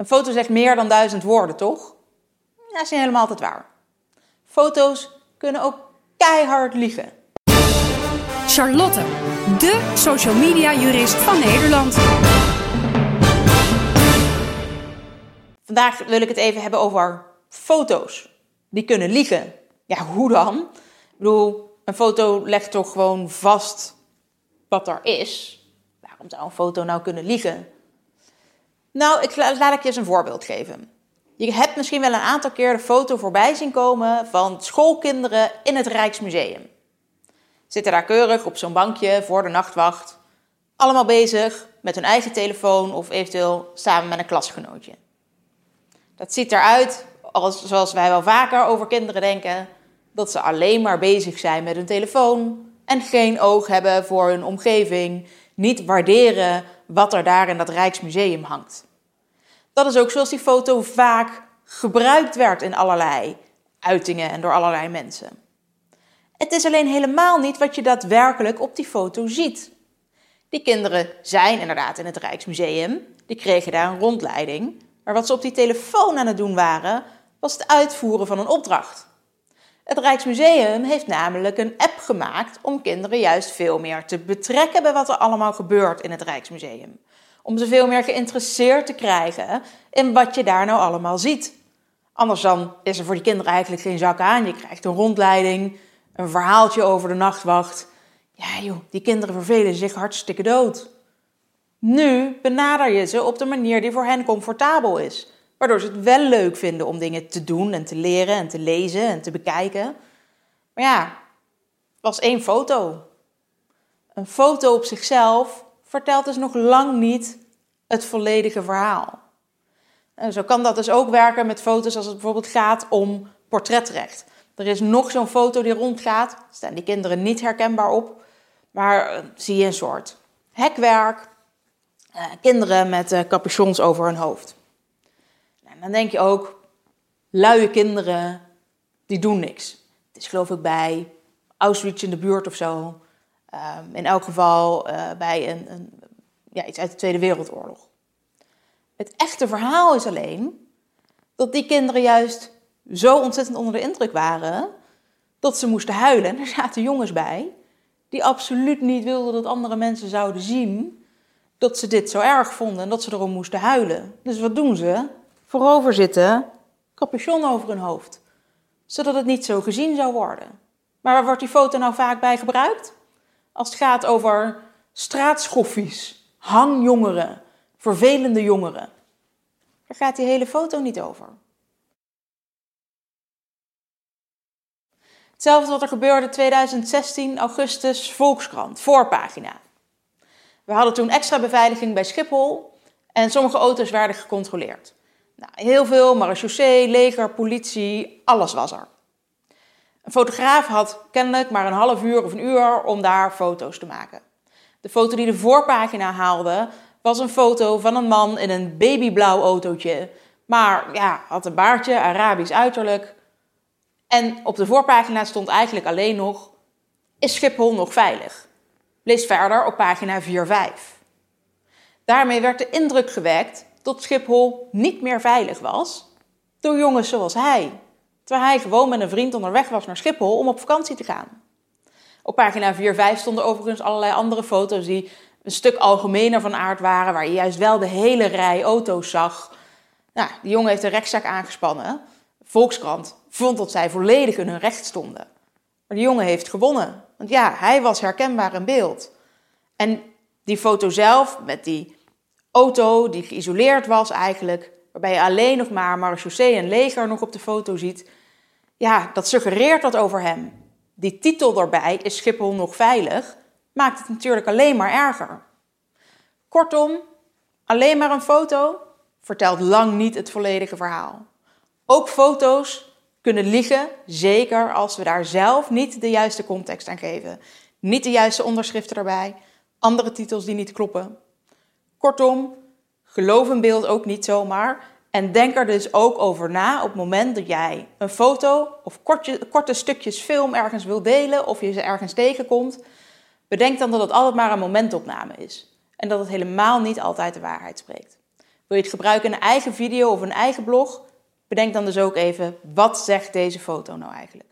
Een foto zegt meer dan duizend woorden, toch? Dat is niet helemaal altijd waar. Foto's kunnen ook keihard liegen. Charlotte, de social media jurist van Nederland. Vandaag wil ik het even hebben over foto's. Die kunnen liegen. Ja, hoe dan? Ik bedoel, een foto legt toch gewoon vast wat er is. Waarom zou een foto nou kunnen liegen? Nou, ik, laat ik je eens een voorbeeld geven. Je hebt misschien wel een aantal keer de foto voorbij zien komen van schoolkinderen in het Rijksmuseum. Zitten daar keurig op zo'n bankje voor de nachtwacht. Allemaal bezig met hun eigen telefoon of eventueel samen met een klasgenootje. Dat ziet eruit als, zoals wij wel vaker over kinderen denken, dat ze alleen maar bezig zijn met hun telefoon en geen oog hebben voor hun omgeving, niet waarderen wat er daar in dat Rijksmuseum hangt. Dat is ook zoals die foto vaak gebruikt werd in allerlei uitingen en door allerlei mensen. Het is alleen helemaal niet wat je daadwerkelijk op die foto ziet. Die kinderen zijn inderdaad in het Rijksmuseum, die kregen daar een rondleiding, maar wat ze op die telefoon aan het doen waren, was het uitvoeren van een opdracht. Het Rijksmuseum heeft namelijk een app gemaakt om kinderen juist veel meer te betrekken bij wat er allemaal gebeurt in het Rijksmuseum. Om ze veel meer geïnteresseerd te krijgen in wat je daar nou allemaal ziet. Anders dan is er voor die kinderen eigenlijk geen zak aan. Je krijgt een rondleiding, een verhaaltje over de nachtwacht. Ja joh, die kinderen vervelen zich hartstikke dood. Nu benader je ze op de manier die voor hen comfortabel is. Waardoor ze het wel leuk vinden om dingen te doen en te leren en te lezen en te bekijken. Maar ja, het was één foto. Een foto op zichzelf vertelt dus nog lang niet het volledige verhaal. En zo kan dat dus ook werken met foto's als het bijvoorbeeld gaat om portretrecht. Er is nog zo'n foto die rondgaat, staan die kinderen niet herkenbaar op, maar eh, zie je een soort hekwerk, eh, kinderen met uh, capuchons over hun hoofd. Dan denk je ook, luie kinderen, die doen niks. Het is geloof ik bij Auschwitz in de buurt of zo. Ehm, in elk geval uh, bij een, een, ja, iets uit de Tweede Wereldoorlog. Het echte verhaal is alleen dat die kinderen juist zo ontzettend onder de indruk waren dat ze moesten huilen. En er zaten jongens bij die absoluut niet wilden dat andere mensen zouden zien dat ze dit zo erg vonden en dat ze erom moesten huilen. Dus wat doen ze? Voorover zitten, capuchon over hun hoofd, zodat het niet zo gezien zou worden. Maar waar wordt die foto nou vaak bij gebruikt? Als het gaat over straatschoffies, hangjongeren, vervelende jongeren. Daar gaat die hele foto niet over. Hetzelfde wat er gebeurde 2016, augustus, Volkskrant, voorpagina. We hadden toen extra beveiliging bij Schiphol en sommige auto's werden gecontroleerd. Nou, heel veel, marechaussee, leger, politie, alles was er. Een fotograaf had kennelijk maar een half uur of een uur om daar foto's te maken. De foto die de voorpagina haalde was een foto van een man in een babyblauw autootje. Maar ja, had een baardje, Arabisch uiterlijk. En op de voorpagina stond eigenlijk alleen nog: Is Schiphol nog veilig? Lees verder op pagina 4-5. Daarmee werd de indruk gewekt dat Schiphol niet meer veilig was door jongens zoals hij. Terwijl hij gewoon met een vriend onderweg was naar Schiphol om op vakantie te gaan. Op pagina 4-5 stonden overigens allerlei andere foto's die een stuk algemener van aard waren, waar je juist wel de hele rij auto's zag. Nou, die jongen heeft een rechtszaak aangespannen. Volkskrant vond dat zij volledig in hun recht stonden. Maar die jongen heeft gewonnen. Want ja, hij was herkenbaar in beeld. En die foto zelf, met die auto die geïsoleerd was eigenlijk, waarbij je alleen nog maar marechaussee en leger nog op de foto ziet, ja, dat suggereert wat over hem. Die titel erbij, is Schiphol nog veilig, maakt het natuurlijk alleen maar erger. Kortom, alleen maar een foto vertelt lang niet het volledige verhaal. Ook foto's kunnen liegen, zeker als we daar zelf niet de juiste context aan geven. Niet de juiste onderschriften erbij, andere titels die niet kloppen. Kortom, geloof een beeld ook niet zomaar. En denk er dus ook over na op het moment dat jij een foto of korte stukjes film ergens wil delen of je ze ergens tegenkomt. Bedenk dan dat het altijd maar een momentopname is. En dat het helemaal niet altijd de waarheid spreekt. Wil je het gebruiken in een eigen video of een eigen blog? Bedenk dan dus ook even, wat zegt deze foto nou eigenlijk?